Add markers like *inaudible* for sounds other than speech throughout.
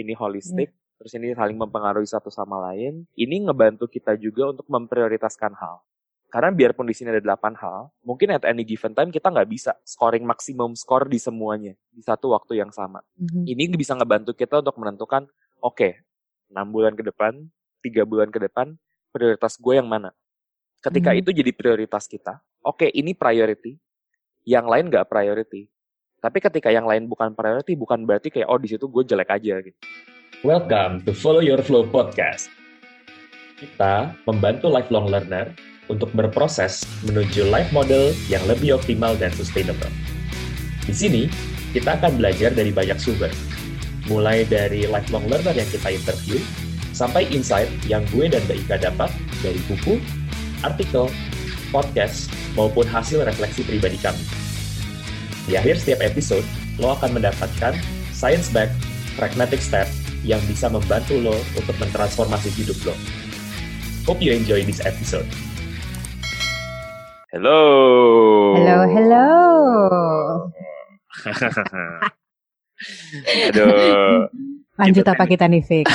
ini holistik, hmm. terus ini saling mempengaruhi satu sama lain. Ini ngebantu kita juga untuk memprioritaskan hal. Karena biarpun di sini ada delapan hal, mungkin at any given time kita nggak bisa scoring maksimum score di semuanya di satu waktu yang sama. Mm-hmm. Ini bisa ngebantu kita untuk menentukan, oke, okay, 6 bulan ke depan, tiga bulan ke depan, prioritas gue yang mana. Ketika mm-hmm. itu jadi prioritas kita, oke, okay, ini priority, yang lain nggak priority. Tapi ketika yang lain bukan priority, bukan berarti kayak, oh di situ gue jelek aja gitu. Welcome to Follow Your Flow Podcast. Kita membantu lifelong learner untuk berproses menuju life model yang lebih optimal dan sustainable. Di sini, kita akan belajar dari banyak sumber, mulai dari lifelong learner yang kita interview, sampai insight yang gue dan Mbak Ika dapat dari buku, artikel, podcast, maupun hasil refleksi pribadi kami. Di akhir setiap episode, lo akan mendapatkan science-backed pragmatic step yang bisa membantu lo untuk mentransformasi hidup lo. Hope you enjoy this episode. Hello. Hello, hello. *laughs* Aduh. Lanjut kita apa kita nih, Fik?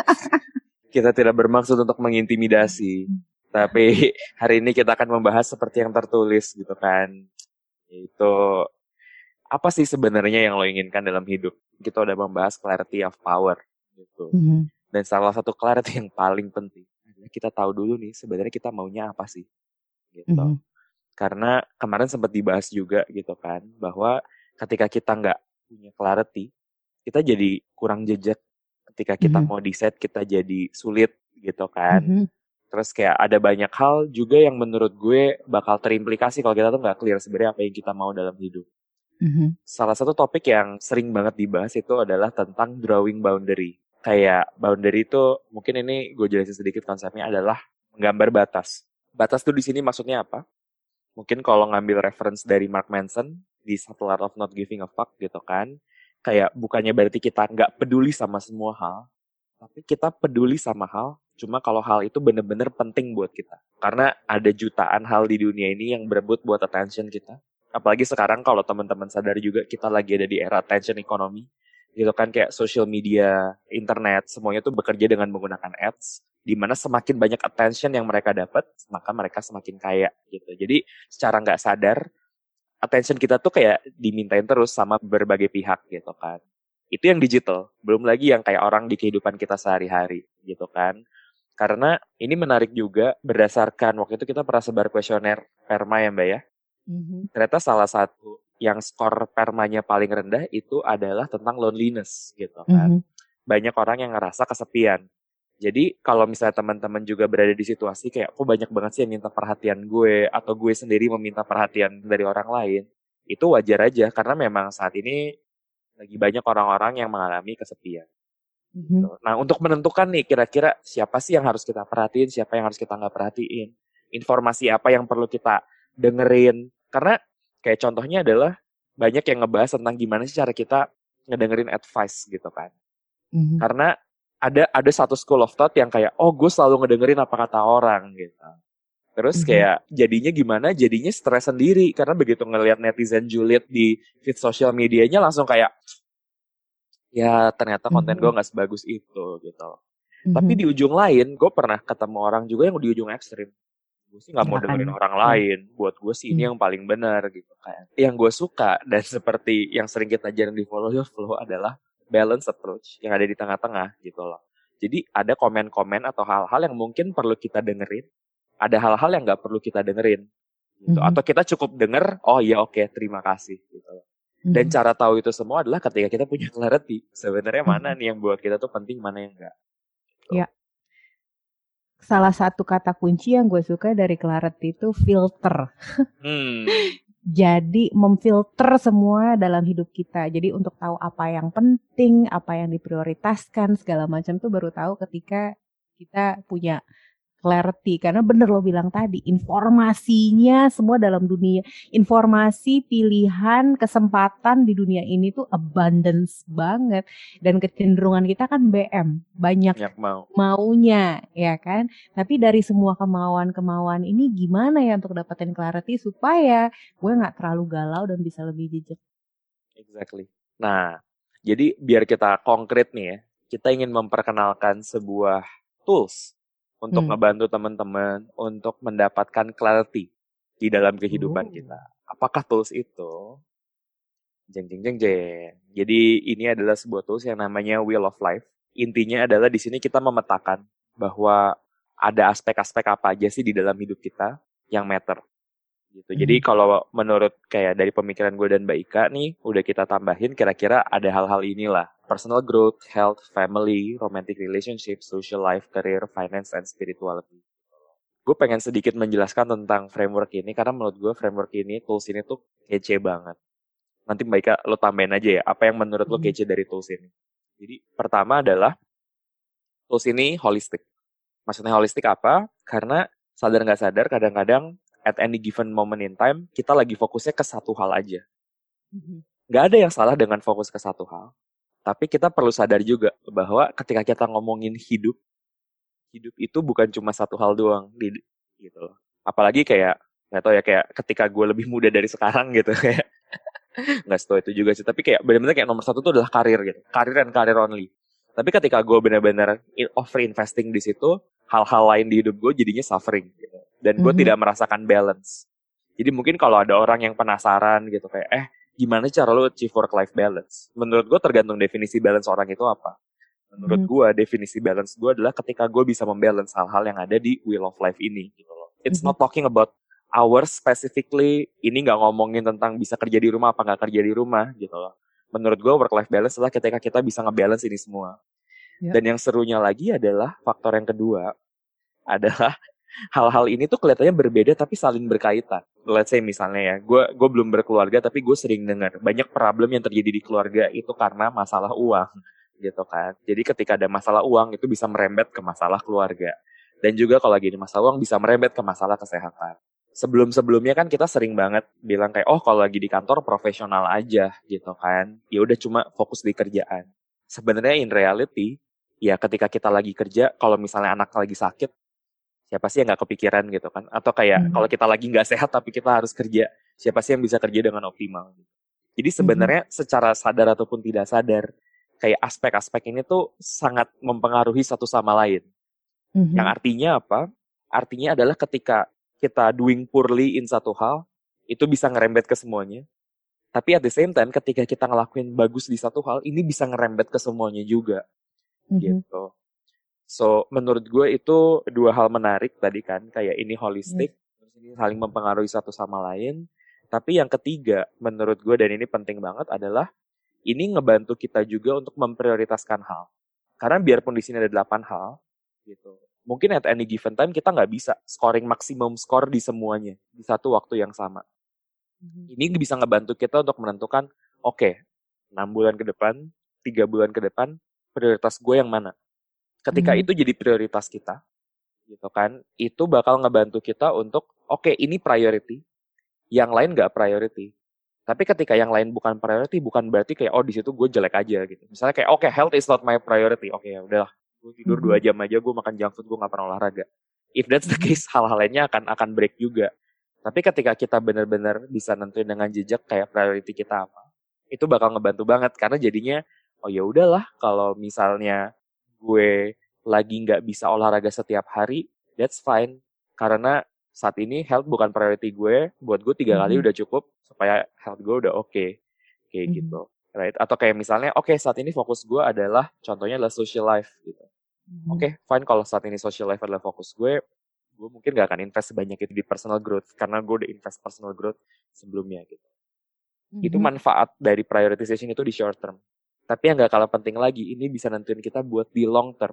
*laughs* kita tidak bermaksud untuk mengintimidasi. Tapi hari ini kita akan membahas seperti yang tertulis gitu kan. Itu apa sih sebenarnya yang lo inginkan dalam hidup? Kita udah membahas clarity of power gitu. Mm -hmm. Dan salah satu clarity yang paling penting kita tahu dulu nih sebenarnya kita maunya apa sih gitu. Mm -hmm. Karena kemarin sempat dibahas juga gitu kan bahwa ketika kita nggak punya clarity, kita jadi kurang jejak. Ketika kita mm -hmm. mau decide kita jadi sulit gitu kan. Mm -hmm. Terus kayak ada banyak hal juga yang menurut gue bakal terimplikasi kalau kita tuh nggak clear sebenarnya apa yang kita mau dalam hidup. Mm-hmm. Salah satu topik yang sering banget dibahas itu adalah tentang drawing boundary. Kayak boundary itu mungkin ini gue jelasin sedikit konsepnya adalah menggambar batas batas tuh di sini maksudnya apa? Mungkin kalau ngambil reference dari Mark Manson di Subtle Art of Not Giving a Fuck gitu kan, kayak bukannya berarti kita nggak peduli sama semua hal, tapi kita peduli sama hal cuma kalau hal itu bener-bener penting buat kita. Karena ada jutaan hal di dunia ini yang berebut buat attention kita. Apalagi sekarang kalau teman-teman sadar juga kita lagi ada di era attention economy gitu kan kayak social media, internet, semuanya tuh bekerja dengan menggunakan ads di mana semakin banyak attention yang mereka dapat, maka mereka semakin kaya gitu. Jadi secara nggak sadar attention kita tuh kayak dimintain terus sama berbagai pihak gitu kan. Itu yang digital, belum lagi yang kayak orang di kehidupan kita sehari-hari gitu kan. Karena ini menarik juga berdasarkan waktu itu kita pernah sebar kuesioner perma ya Mbak ya. Mm-hmm. Ternyata salah satu yang skor permanya paling rendah itu adalah tentang loneliness gitu kan. Mm -hmm. Banyak orang yang ngerasa kesepian. Jadi kalau misalnya teman-teman juga berada di situasi kayak kok banyak banget sih yang minta perhatian gue atau gue sendiri meminta perhatian dari orang lain, itu wajar aja karena memang saat ini lagi banyak orang-orang yang mengalami kesepian. Mm -hmm. Nah untuk menentukan nih kira-kira siapa sih yang harus kita perhatiin, siapa yang harus kita nggak perhatiin, informasi apa yang perlu kita dengerin, karena Kayak contohnya adalah banyak yang ngebahas tentang gimana sih cara kita ngedengerin advice gitu kan. Mm-hmm. Karena ada ada satu school of thought yang kayak oh gue selalu ngedengerin apa kata orang gitu. Terus mm-hmm. kayak jadinya gimana? Jadinya stres sendiri karena begitu ngelihat netizen julid di feed sosial medianya langsung kayak ya ternyata konten mm-hmm. gue nggak sebagus itu gitu. Mm-hmm. Tapi di ujung lain gue pernah ketemu orang juga yang di ujung ekstrim gue sih nggak mau dengerin orang hmm. lain buat gue sih ini hmm. yang paling benar gitu kan yang gue suka dan seperti yang sering kita ajarin di follow your flow adalah balance approach yang ada di tengah-tengah gitu loh jadi ada komen-komen atau hal-hal yang mungkin perlu kita dengerin ada hal-hal yang nggak perlu kita dengerin gitu mm-hmm. atau kita cukup denger oh iya oke okay, terima kasih gitu loh dan mm-hmm. cara tahu itu semua adalah ketika kita punya clarity sebenarnya mana mm-hmm. nih yang buat kita tuh penting mana yang enggak gitu. ya salah satu kata kunci yang gue suka dari Clarity itu filter. Hmm. *laughs* Jadi memfilter semua dalam hidup kita. Jadi untuk tahu apa yang penting, apa yang diprioritaskan, segala macam tuh baru tahu ketika kita punya clarity. Karena bener lo bilang tadi informasinya semua dalam dunia informasi pilihan kesempatan di dunia ini tuh abundance banget. Dan kecenderungan kita kan BM banyak, banyak mau. maunya ya kan? Tapi dari semua kemauan-kemauan ini gimana ya untuk dapetin clarity supaya gue nggak terlalu galau dan bisa lebih jejak exactly. Nah Jadi biar kita konkret nih ya, kita ingin memperkenalkan sebuah tools untuk hmm. ngebantu teman-teman untuk mendapatkan clarity di dalam kehidupan oh. kita. Apakah tools itu? Jeng jeng jeng jeng. Jadi ini adalah sebuah tools yang namanya Wheel of Life. Intinya adalah di sini kita memetakan bahwa ada aspek-aspek apa aja sih di dalam hidup kita yang matter gitu. Hmm. Jadi kalau menurut kayak dari pemikiran gue dan Mbak Ika nih, udah kita tambahin kira-kira ada hal-hal inilah. Personal growth, health, family, romantic relationship, social life, career, finance, and spirituality. Gue pengen sedikit menjelaskan tentang framework ini karena menurut gue framework ini, tools ini tuh kece banget. Nanti Mbak Ika lo tambahin aja ya, apa yang menurut lo hmm. kece dari tools ini. Jadi pertama adalah tools ini holistic. Maksudnya holistik apa? Karena sadar nggak sadar kadang-kadang at any given moment in time, kita lagi fokusnya ke satu hal aja. Mm-hmm. Gak ada yang salah dengan fokus ke satu hal. Tapi kita perlu sadar juga bahwa ketika kita ngomongin hidup, hidup itu bukan cuma satu hal doang. Gitu loh. Apalagi kayak, gak tau ya, kayak ketika gue lebih muda dari sekarang gitu. *laughs* kayak nggak setua itu juga sih. Tapi kayak benar-benar kayak nomor satu itu adalah karir gitu. Karir dan karir only. Tapi ketika gue benar-benar over investing di situ, hal-hal lain di hidup gue jadinya suffering gitu. Dan gue mm-hmm. tidak merasakan balance. Jadi mungkin kalau ada orang yang penasaran gitu kayak, eh gimana cara lo achieve work-life balance? Menurut gue tergantung definisi balance orang itu apa. Menurut mm-hmm. gue definisi balance gue adalah ketika gue bisa membalance hal-hal yang ada di wheel of life ini gitu loh. It's mm-hmm. not talking about hours specifically. Ini nggak ngomongin tentang bisa kerja di rumah apa nggak kerja di rumah gitu loh. Menurut gue work-life balance adalah ketika kita bisa ngebalance ini semua. Yeah. Dan yang serunya lagi adalah faktor yang kedua adalah hal-hal ini tuh kelihatannya berbeda tapi saling berkaitan. Let's say misalnya ya, gue gue belum berkeluarga tapi gue sering dengar banyak problem yang terjadi di keluarga itu karena masalah uang gitu kan. Jadi ketika ada masalah uang itu bisa merembet ke masalah keluarga. Dan juga kalau lagi ada masalah uang bisa merembet ke masalah kesehatan. Sebelum-sebelumnya kan kita sering banget bilang kayak oh kalau lagi di kantor profesional aja gitu kan. Ya udah cuma fokus di kerjaan. Sebenarnya in reality ya ketika kita lagi kerja kalau misalnya anak lagi sakit siapa sih yang nggak kepikiran gitu kan atau kayak hmm. kalau kita lagi nggak sehat tapi kita harus kerja siapa sih yang bisa kerja dengan optimal gitu. jadi sebenarnya hmm. secara sadar ataupun tidak sadar kayak aspek-aspek ini tuh sangat mempengaruhi satu sama lain hmm. yang artinya apa artinya adalah ketika kita doing poorly in satu hal itu bisa ngerembet ke semuanya tapi at the same time ketika kita ngelakuin bagus di satu hal ini bisa ngerembet ke semuanya juga mm-hmm. gitu. So menurut gue itu dua hal menarik tadi kan, kayak ini holistik, mm. terus ini saling mempengaruhi satu sama lain. Tapi yang ketiga menurut gue dan ini penting banget adalah ini ngebantu kita juga untuk memprioritaskan hal. Karena biarpun di sini ada delapan hal, gitu. Mungkin at any given time kita nggak bisa scoring maksimum score di semuanya di satu waktu yang sama. Mm-hmm. Ini bisa ngebantu kita untuk menentukan, oke, okay, 6 bulan ke depan, tiga bulan ke depan, prioritas gue yang mana. Ketika hmm. itu jadi prioritas kita, gitu kan, itu bakal ngebantu kita untuk, oke okay, ini priority, yang lain gak priority. Tapi ketika yang lain bukan priority, bukan berarti kayak oh di situ gue jelek aja gitu. Misalnya kayak oke okay, health is not my priority, oke okay, ya udahlah, gue tidur dua hmm. jam aja, gue makan junk food, gue gak pernah olahraga. If that's the *laughs* case, hal-hal lainnya akan akan break juga. Tapi ketika kita benar-benar bisa nentuin dengan jejak kayak priority kita apa, itu bakal ngebantu banget karena jadinya oh ya udahlah kalau misalnya gue lagi nggak bisa olahraga setiap hari that's fine karena saat ini health bukan priority gue buat gue tiga mm -hmm. kali udah cukup supaya health gue udah oke okay. kayak mm -hmm. gitu right atau kayak misalnya oke okay, saat ini fokus gue adalah contohnya adalah social life gitu mm -hmm. oke okay, fine kalau saat ini social life adalah fokus gue gue mungkin gak akan invest sebanyak itu di personal growth karena gue udah invest personal growth sebelumnya gitu mm -hmm. itu manfaat dari prioritization itu di short term tapi yang gak kalah penting lagi, ini bisa nentuin kita buat di long term.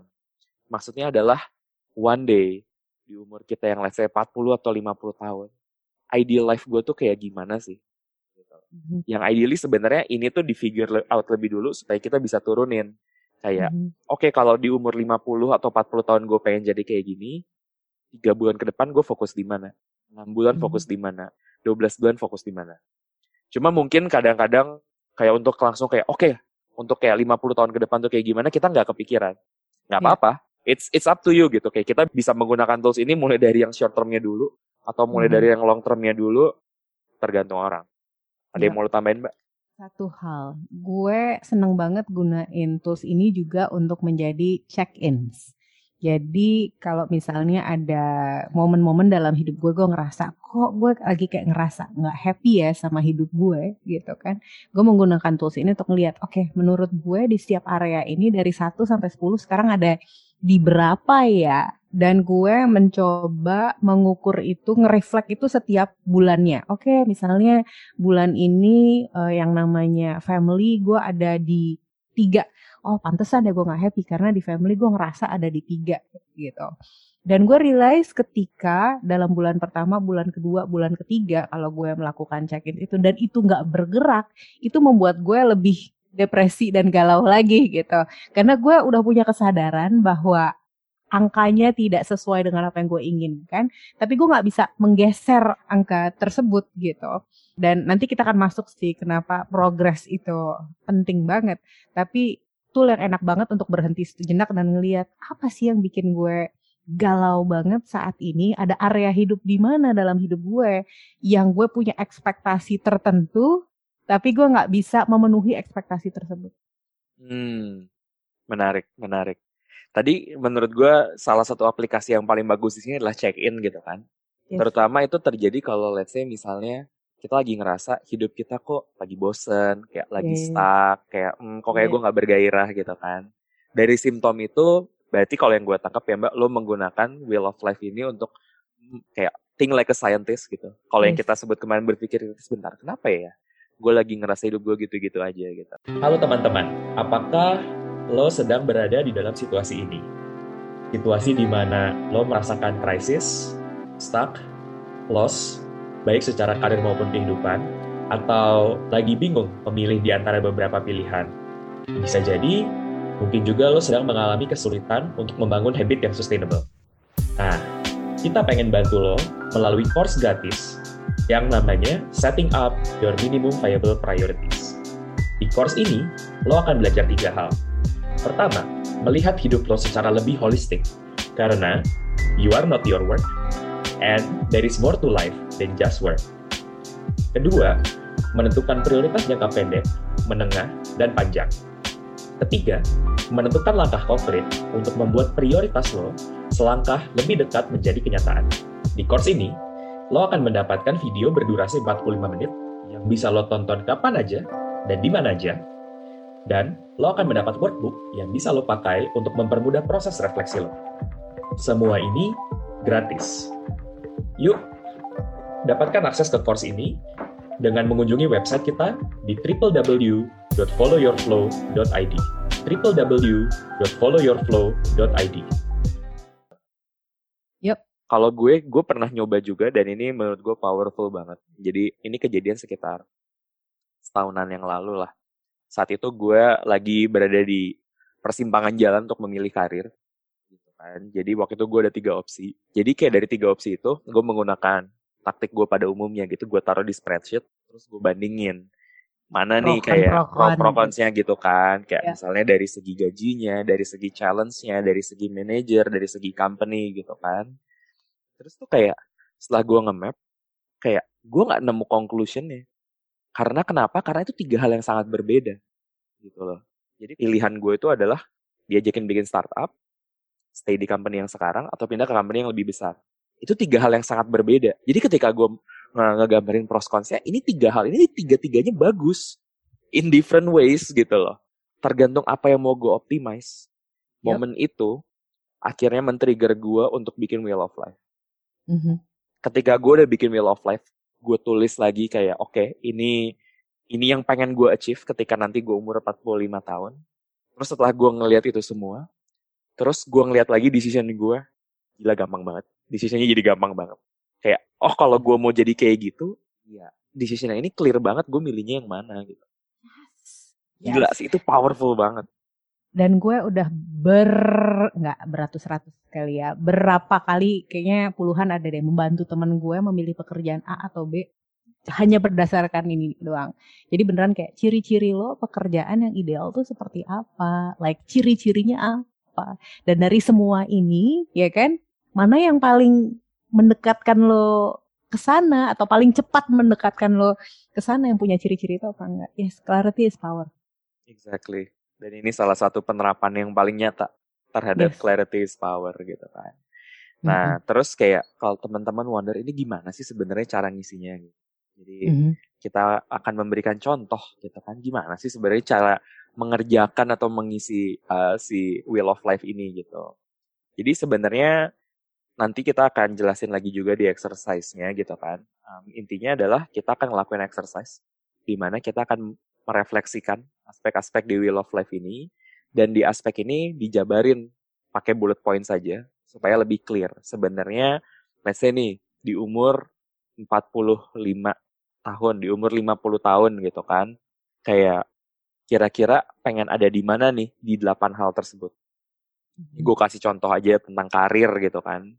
Maksudnya adalah one day di umur kita yang let's say 40 atau 50 tahun. Ideal life gue tuh kayak gimana sih? Gitu. Mm-hmm. Yang ideally sebenarnya ini tuh di figure out lebih dulu supaya kita bisa turunin. Kayak, mm-hmm. oke okay, kalau di umur 50 atau 40 tahun gue pengen jadi kayak gini, tiga bulan ke depan gue fokus di mana? 6 bulan mm-hmm. fokus di mana? 12 bulan fokus di mana? Cuma mungkin kadang-kadang kayak untuk langsung kayak, oke, okay, untuk kayak 50 tahun ke depan tuh kayak gimana kita nggak kepikiran nggak iya. apa-apa yeah. it's it's up to you gitu kayak kita bisa menggunakan tools ini mulai dari yang short termnya dulu atau mulai hmm. dari yang long termnya dulu tergantung orang ada yeah. yang mau lo tambahin mbak Satu hal, gue seneng banget gunain tools ini juga untuk menjadi check-ins. Jadi kalau misalnya ada momen-momen dalam hidup gue, gue ngerasa kok gue lagi kayak ngerasa nggak happy ya sama hidup gue gitu kan. Gue menggunakan tools ini untuk ngeliat, oke okay, menurut gue di setiap area ini dari 1 sampai 10 sekarang ada di berapa ya? Dan gue mencoba mengukur itu, ngereflek itu setiap bulannya. Oke, okay, misalnya bulan ini uh, yang namanya family gue ada di tiga oh pantesan ya gue gak happy karena di family gue ngerasa ada di tiga gitu. Dan gue realize ketika dalam bulan pertama, bulan kedua, bulan ketiga kalau gue melakukan check-in itu dan itu nggak bergerak, itu membuat gue lebih depresi dan galau lagi gitu. Karena gue udah punya kesadaran bahwa angkanya tidak sesuai dengan apa yang gue inginkan, tapi gue nggak bisa menggeser angka tersebut gitu. Dan nanti kita akan masuk sih kenapa progres itu penting banget. Tapi tool yang enak banget untuk berhenti sejenak dan ngelihat apa sih yang bikin gue galau banget saat ini ada area hidup di mana dalam hidup gue yang gue punya ekspektasi tertentu tapi gue nggak bisa memenuhi ekspektasi tersebut. Hmm, menarik, menarik. Tadi menurut gue salah satu aplikasi yang paling bagus di sini adalah check-in gitu kan. Yes. Terutama itu terjadi kalau let's say misalnya kita lagi ngerasa hidup kita kok lagi bosen, kayak lagi yeah. stuck, kayak mm, kok kayak yeah. gue nggak bergairah gitu kan. Dari simptom itu berarti kalau yang gue tangkap ya mbak, lo menggunakan wheel of life ini untuk mm, kayak think like a scientist gitu. Kalau yes. yang kita sebut kemarin berpikir sebentar, kenapa ya? Gue lagi ngerasa hidup gue gitu-gitu aja gitu. Halo teman-teman, apakah lo sedang berada di dalam situasi ini? Situasi di mana lo merasakan krisis, stuck, loss, baik secara karir maupun kehidupan, atau lagi bingung memilih di antara beberapa pilihan. Bisa jadi, mungkin juga lo sedang mengalami kesulitan untuk membangun habit yang sustainable. Nah, kita pengen bantu lo melalui course gratis yang namanya Setting Up Your Minimum Viable Priorities. Di course ini, lo akan belajar tiga hal. Pertama, melihat hidup lo secara lebih holistik, karena you are not your work, and there is more to life than just work. Kedua, menentukan prioritas jangka pendek, menengah, dan panjang. Ketiga, menentukan langkah konkret untuk membuat prioritas lo selangkah lebih dekat menjadi kenyataan. Di course ini, lo akan mendapatkan video berdurasi 45 menit yang bisa lo tonton kapan aja dan di mana aja. Dan lo akan mendapat workbook yang bisa lo pakai untuk mempermudah proses refleksi lo. Semua ini gratis. Yuk, dapatkan akses ke course ini dengan mengunjungi website kita di www.followyourflow.id www.followyourflow.id Yep. Kalau gue, gue pernah nyoba juga dan ini menurut gue powerful banget. Jadi ini kejadian sekitar setahunan yang lalu lah. Saat itu gue lagi berada di persimpangan jalan untuk memilih karir kan. Jadi waktu itu gue ada tiga opsi. Jadi kayak dari tiga opsi itu gue menggunakan taktik gue pada umumnya gitu. Gue taruh di spreadsheet terus gue bandingin mana nih kayak pro pro consnya gitu kan kayak yeah. misalnya dari segi gajinya dari segi challenge-nya dari segi manager dari segi company gitu kan terus tuh kayak setelah gue nge-map kayak gue nggak nemu conclusionnya karena kenapa karena itu tiga hal yang sangat berbeda gitu loh jadi pilihan gue itu adalah diajakin bikin startup stay di company yang sekarang atau pindah ke company yang lebih besar. Itu tiga hal yang sangat berbeda. Jadi ketika gue ngegambarin pros consnya, ini tiga hal, ini tiga-tiganya bagus. In different ways gitu loh. Tergantung apa yang mau gue optimize. Momen yep. itu akhirnya men-trigger gue untuk bikin Wheel of Life. Mm-hmm. Ketika gue udah bikin Wheel of Life, gue tulis lagi kayak, oke, okay, ini ini yang pengen gue achieve ketika nanti gue umur 45 tahun. Terus setelah gue ngeliat itu semua, Terus gue ngeliat lagi decision gue, gila gampang banget. Decisionnya jadi gampang banget. Kayak, oh kalau gue mau jadi kayak gitu, ya decisionnya ini clear banget gue milihnya yang mana gitu. Gila yes. sih, itu powerful banget. Dan gue udah ber, nggak beratus-ratus kali ya, berapa kali kayaknya puluhan ada deh membantu temen gue memilih pekerjaan A atau B hanya berdasarkan ini doang. Jadi beneran kayak ciri-ciri lo pekerjaan yang ideal tuh seperti apa? Like ciri-cirinya apa. Dan dari semua ini, ya kan, mana yang paling mendekatkan lo ke sana atau paling cepat mendekatkan lo ke sana yang punya ciri-ciri itu apa enggak? Yes, clarity is power. Exactly. Dan ini salah satu penerapan yang paling nyata terhadap yes. clarity is power gitu kan. Nah, mm-hmm. terus kayak kalau teman-teman wonder ini gimana sih sebenarnya cara ngisinya gitu. Jadi mm-hmm. kita akan memberikan contoh gitu kan gimana sih sebenarnya cara mengerjakan atau mengisi uh, si wheel of life ini gitu. Jadi sebenarnya nanti kita akan jelasin lagi juga di exercise-nya gitu kan. Um, intinya adalah kita akan ngelakuin exercise di mana kita akan merefleksikan aspek-aspek di wheel of life ini dan di aspek ini dijabarin pakai bullet point saja supaya lebih clear. Sebenarnya let's say nih di umur 45 tahun, di umur 50 tahun gitu kan. Kayak kira-kira pengen ada di mana nih di delapan hal tersebut. Hmm. Gue kasih contoh aja tentang karir gitu kan.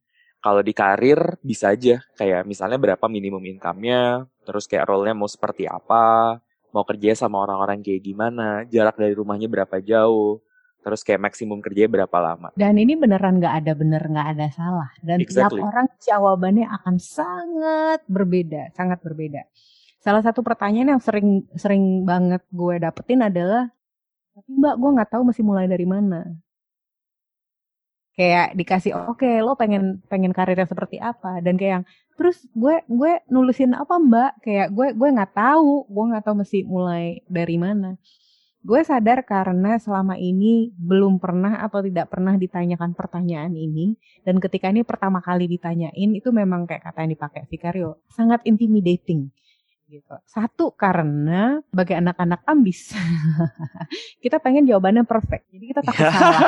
Kalau di karir bisa aja kayak misalnya berapa minimum income-nya, terus kayak role-nya mau seperti apa, mau kerja sama orang-orang kayak gimana, jarak dari rumahnya berapa jauh, terus kayak maksimum kerja berapa lama. Dan ini beneran nggak ada bener nggak ada salah. Dan exactly. tiap orang jawabannya akan sangat berbeda, sangat berbeda salah satu pertanyaan yang sering sering banget gue dapetin adalah tapi mbak gue nggak tahu mesti mulai dari mana kayak dikasih oke okay, lo pengen pengen karirnya seperti apa? Dan kayak yang terus gue gue nulisin apa mbak? Kayak gue gue nggak tahu gue nggak tahu mesti mulai dari mana. Gue sadar karena selama ini belum pernah atau tidak pernah ditanyakan pertanyaan ini. Dan ketika ini pertama kali ditanyain itu memang kayak kata yang dipakai Vicario sangat intimidating gitu. Satu karena bagi anak-anak ambis *laughs* kita pengen jawabannya perfect. Jadi kita takut salah.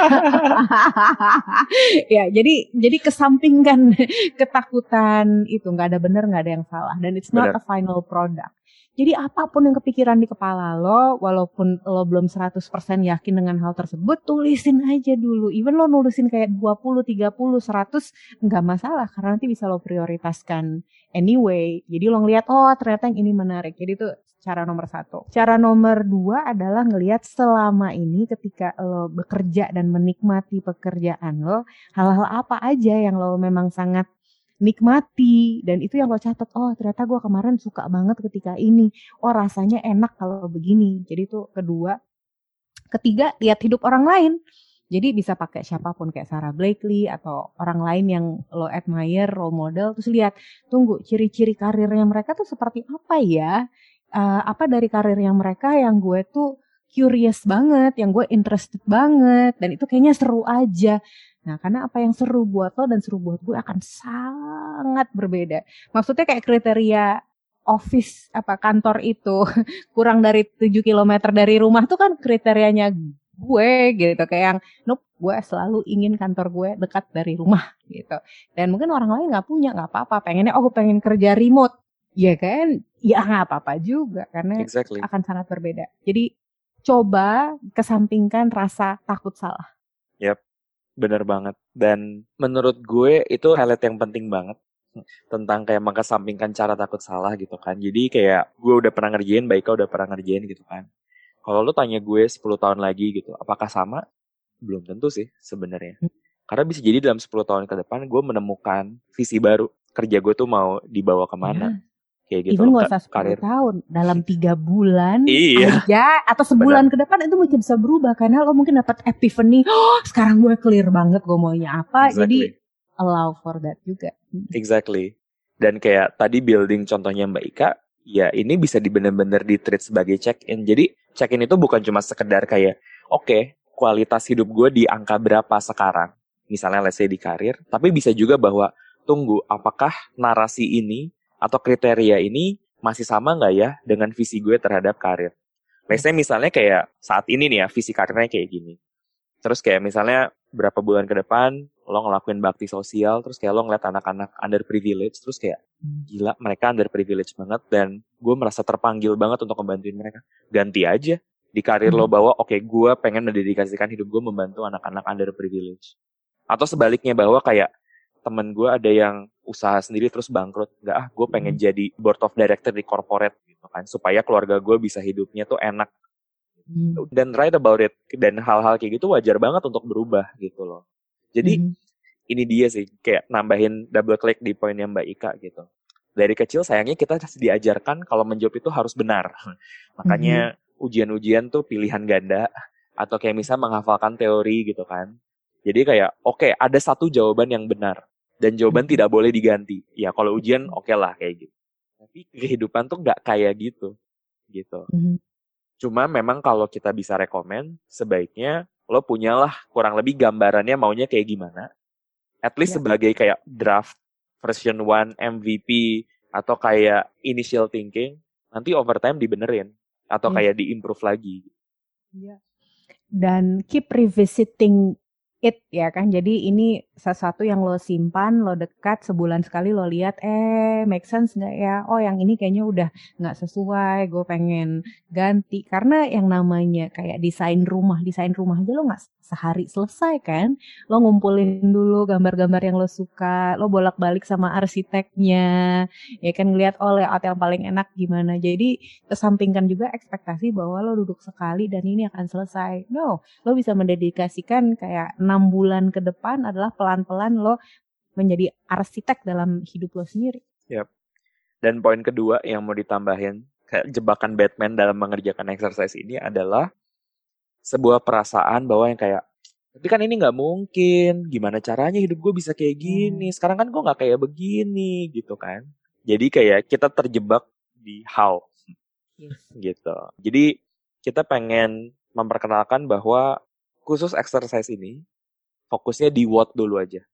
*laughs* ya, jadi jadi kesampingkan *laughs* ketakutan itu nggak ada benar nggak ada yang salah dan it's not Bener. a final product. Jadi apa pun yang kepikiran di kepala lo, walaupun lo belum 100% yakin dengan hal tersebut, tulisin aja dulu. Even lo nulisin kayak 20, 30, 100, nggak masalah. Karena nanti bisa lo prioritaskan anyway. Jadi lo ngeliat, oh ternyata yang ini menarik. Jadi itu cara nomor satu. Cara nomor dua adalah ngelihat selama ini ketika lo bekerja dan menikmati pekerjaan lo, hal-hal apa aja yang lo memang sangat nikmati. Dan itu yang lo catat oh ternyata gue kemarin suka banget ketika ini. Oh rasanya enak kalau begini. Jadi itu kedua. Ketiga lihat hidup orang lain. Jadi bisa pakai siapa pun kayak Sarah Blakely atau orang lain yang lo admire role model. Terus lihat tunggu ciri-ciri karirnya mereka tuh seperti apa ya? Uh, apa dari karirnya mereka yang gue tuh curious banget, yang gue interested banget, dan itu kayaknya seru aja. Nah, karena apa yang seru buat lo dan seru buat gue akan sangat berbeda. Maksudnya kayak kriteria office apa kantor itu *laughs* kurang dari 7 km dari rumah tuh kan kriterianya gue gitu kayak yang nope gue selalu ingin kantor gue dekat dari rumah gitu dan mungkin orang lain nggak punya nggak apa-apa pengennya oh gue pengen kerja remote ya kan ya nggak apa-apa juga karena exactly. akan sangat berbeda jadi coba kesampingkan rasa takut salah yep Bener banget. Dan menurut gue itu highlight yang penting banget tentang kayak mengesampingkan cara takut salah gitu kan. Jadi kayak gue udah pernah ngerjain, Baika udah pernah ngerjain gitu kan. Kalau lo tanya gue 10 tahun lagi gitu, apakah sama? Belum tentu sih sebenarnya. Hmm. Karena bisa jadi dalam 10 tahun ke depan gue menemukan visi baru. Kerja gue tuh mau dibawa ke mana. Ya kayak gitu. Even gak usah 10 karir. tahun, dalam tiga bulan iya. aja atau sebulan Benar. ke depan itu mungkin bisa berubah karena lo mungkin dapat epiphany, oh, sekarang gue clear banget gue maunya apa, exactly. jadi allow for that juga. Hmm. Exactly. Dan kayak tadi building contohnya Mbak Ika, ya ini bisa di bener-bener di treat sebagai check-in. Jadi check-in itu bukan cuma sekedar kayak, oke, okay, kualitas hidup gue di angka berapa sekarang, misalnya let's say di karir, tapi bisa juga bahwa tunggu apakah narasi ini atau kriteria ini masih sama nggak ya dengan visi gue terhadap karir. Let's say misalnya kayak saat ini nih ya, visi karirnya kayak gini. Terus kayak misalnya berapa bulan ke depan lo ngelakuin bakti sosial, terus kayak lo ngeliat anak-anak underprivileged, terus kayak hmm. gila mereka underprivileged banget dan gue merasa terpanggil banget untuk membantuin mereka. Ganti aja di karir hmm. lo bahwa oke okay, gue pengen mendedikasikan hidup gue membantu anak-anak underprivileged. Atau sebaliknya bahwa kayak temen gue ada yang usaha sendiri terus bangkrut nggak ah gue pengen hmm. jadi board of director di corporate gitu kan supaya keluarga gue bisa hidupnya tuh enak hmm. dan right about it dan hal-hal kayak gitu wajar banget untuk berubah gitu loh jadi hmm. ini dia sih kayak nambahin double click di poinnya mbak Ika gitu dari kecil sayangnya kita diajarkan kalau menjawab itu harus benar. *laughs* Makanya mm-hmm. ujian-ujian tuh pilihan ganda atau kayak misalnya menghafalkan teori gitu kan. Jadi kayak oke okay, ada satu jawaban yang benar dan jawaban mm-hmm. tidak boleh diganti. Ya kalau ujian oke okay lah kayak gitu. Tapi kehidupan tuh nggak kayak gitu gitu. Mm-hmm. Cuma memang kalau kita bisa rekomend sebaiknya lo punyalah kurang lebih gambarannya maunya kayak gimana. At least yeah. sebagai kayak draft version 1 MVP atau kayak initial thinking nanti overtime dibenerin atau yeah. kayak diimprove lagi. Yeah. Dan keep revisiting it ya kan. Jadi ini sesuatu yang lo simpan, lo dekat sebulan sekali lo lihat, eh make sense nggak ya? Oh yang ini kayaknya udah nggak sesuai, gue pengen ganti. Karena yang namanya kayak desain rumah, desain rumah aja lo nggak sehari selesai kan lo ngumpulin dulu gambar-gambar yang lo suka lo bolak-balik sama arsiteknya ya kan ngeliat oh layout yang paling enak gimana jadi kesampingkan juga ekspektasi bahwa lo duduk sekali dan ini akan selesai no lo bisa mendedikasikan kayak enam bulan ke depan adalah pelan-pelan lo menjadi arsitek dalam hidup lo sendiri yep. dan poin kedua yang mau ditambahin kayak jebakan Batman dalam mengerjakan exercise ini adalah sebuah perasaan bahwa yang kayak tapi kan ini nggak mungkin gimana caranya hidup gue bisa kayak gini hmm. sekarang kan gue nggak kayak begini gitu kan jadi kayak kita terjebak di how yes. gitu jadi kita pengen memperkenalkan bahwa khusus exercise ini fokusnya di what dulu aja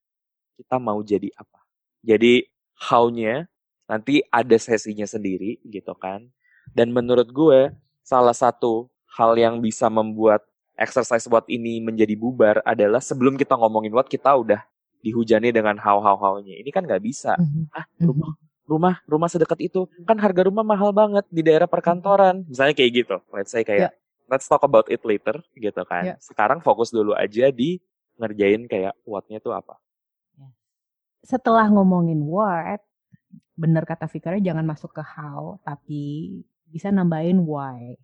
kita mau jadi apa jadi how-nya nanti ada sesinya sendiri gitu kan dan menurut gue salah satu hal yang bisa membuat exercise what ini menjadi bubar adalah sebelum kita ngomongin what kita udah dihujani dengan how how how-nya. Ini kan nggak bisa. Mm-hmm. Ah, mhm. rumah rumah rumah sedekat itu kan harga rumah mahal banget di daerah perkantoran. Misalnya kayak gitu. Let's say kayak yeah. let's talk about it later gitu kan. Yeah. Sekarang fokus dulu aja di ngerjain kayak what-nya tuh apa. Ya. Setelah ngomongin what, bener kata Fikra jangan masuk ke how, tapi bisa nambahin why.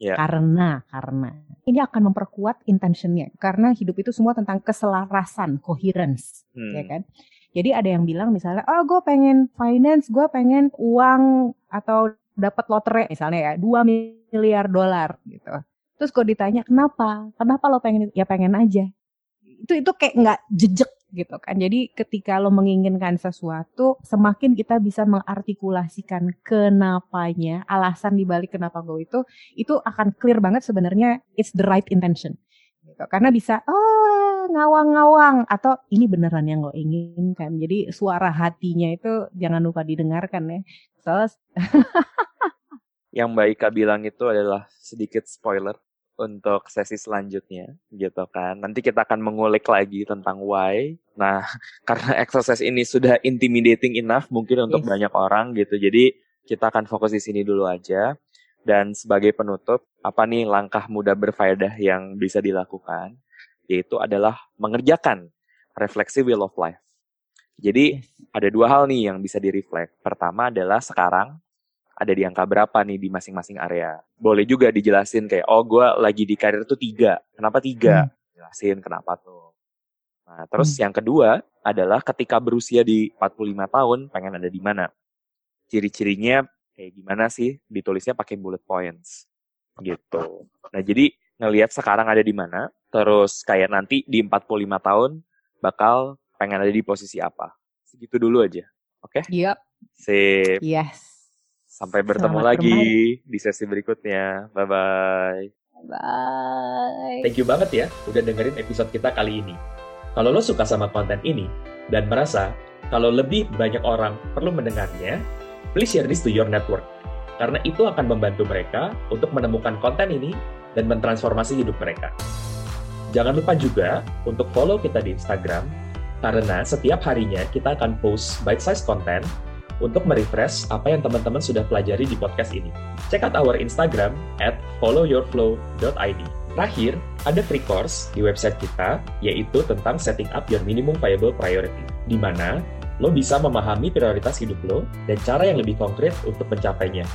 Yeah. Karena, karena ini akan memperkuat intentionnya. Karena hidup itu semua tentang keselarasan, coherence, hmm. ya kan? Jadi ada yang bilang misalnya, oh gue pengen finance, gue pengen uang atau dapat lotre misalnya ya, 2 miliar dolar gitu. Terus gue ditanya kenapa? Kenapa lo pengen? Ya pengen aja. Itu itu kayak nggak jejak gitu kan. Jadi ketika lo menginginkan sesuatu, semakin kita bisa mengartikulasikan kenapanya, alasan dibalik kenapa gue itu, itu akan clear banget sebenarnya it's the right intention. Gitu. Karena bisa, oh ngawang-ngawang atau ini beneran yang lo inginkan. Jadi suara hatinya itu jangan lupa didengarkan ya. Terus yang Mbak Ika bilang itu adalah sedikit spoiler untuk sesi selanjutnya gitu kan. Nanti kita akan mengulik lagi tentang why. Nah, *laughs* karena exercise ini sudah intimidating enough mungkin untuk yes. banyak orang gitu. Jadi kita akan fokus di sini dulu aja. Dan sebagai penutup, apa nih langkah mudah berfaedah yang bisa dilakukan? Yaitu adalah mengerjakan refleksi wheel of life. Jadi ada dua hal nih yang bisa direflect. Pertama adalah sekarang ada di angka berapa nih di masing-masing area. Boleh juga dijelasin kayak, oh gue lagi di karir tuh tiga. Kenapa tiga? Hmm. Jelasin kenapa tuh. Nah, terus hmm. yang kedua adalah ketika berusia di 45 tahun, pengen ada di mana? Ciri-cirinya kayak gimana sih? Ditulisnya pakai bullet points. Gitu. Nah, jadi ngelihat sekarang ada di mana, terus kayak nanti di 45 tahun bakal pengen ada di posisi apa. Segitu dulu aja. Oke? Okay? Yep. Sip. Yes. Sampai bertemu Selamat lagi bermain. di sesi berikutnya. Bye-bye. Bye. Thank you banget ya udah dengerin episode kita kali ini. Kalau lo suka sama konten ini dan merasa kalau lebih banyak orang perlu mendengarnya, please share this to your network. Karena itu akan membantu mereka untuk menemukan konten ini dan mentransformasi hidup mereka. Jangan lupa juga untuk follow kita di Instagram, karena setiap harinya kita akan post bite-sized content untuk merefresh apa yang teman-teman sudah pelajari di podcast ini. Check out our Instagram at followyourflow.id. Terakhir, ada free course di website kita, yaitu tentang setting up your minimum viable priority, di mana lo bisa memahami prioritas hidup lo dan cara yang lebih konkret untuk mencapainya.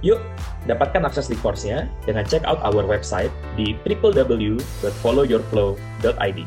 Yuk, dapatkan akses di course-nya dengan check out our website di www.followyourflow.id.